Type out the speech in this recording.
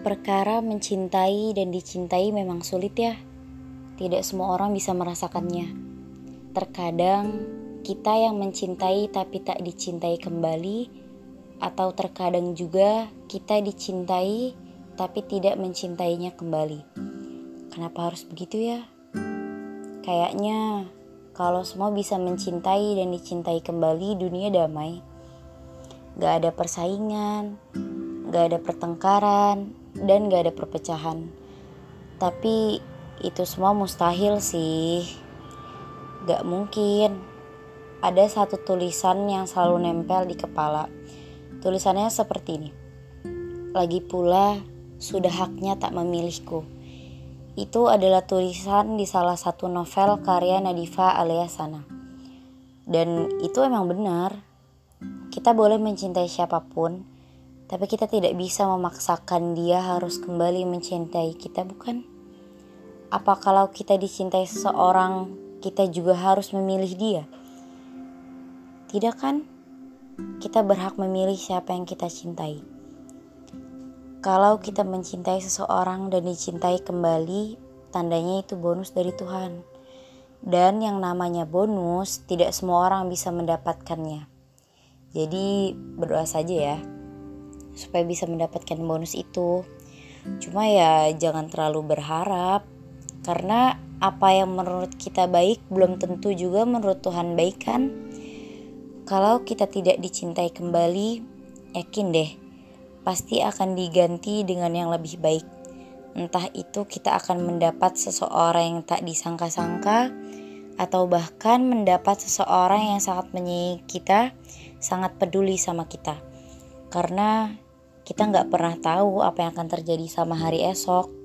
Perkara mencintai dan dicintai memang sulit ya. Tidak semua orang bisa merasakannya. Terkadang kita yang mencintai tapi tak dicintai kembali atau terkadang juga kita dicintai tapi tidak mencintainya kembali. Kenapa harus begitu ya? Kayaknya kalau semua bisa mencintai dan dicintai kembali dunia damai. Gak ada persaingan, gak ada pertengkaran, dan gak ada perpecahan. Tapi itu semua mustahil sih. Gak mungkin. Ada satu tulisan yang selalu nempel di kepala. Tulisannya seperti ini. Lagi pula, sudah haknya tak memilihku. Itu adalah tulisan di salah satu novel karya Nadifa Aliasana. Dan itu emang benar. Kita boleh mencintai siapa pun, tapi kita tidak bisa memaksakan dia harus kembali mencintai kita, bukan? Apa kalau kita dicintai seseorang, kita juga harus memilih dia? Tidak kan? Kita berhak memilih siapa yang kita cintai. Kalau kita mencintai seseorang dan dicintai kembali, tandanya itu bonus dari Tuhan. Dan yang namanya bonus, tidak semua orang bisa mendapatkannya. Jadi berdoa saja ya supaya bisa mendapatkan bonus itu. Cuma ya jangan terlalu berharap karena apa yang menurut kita baik belum tentu juga menurut Tuhan baik kan. Kalau kita tidak dicintai kembali, yakin deh pasti akan diganti dengan yang lebih baik. Entah itu kita akan mendapat seseorang yang tak disangka-sangka atau bahkan mendapat seseorang yang sangat menyayangi kita, sangat peduli sama kita. Karena kita nggak pernah tahu apa yang akan terjadi sama hari esok.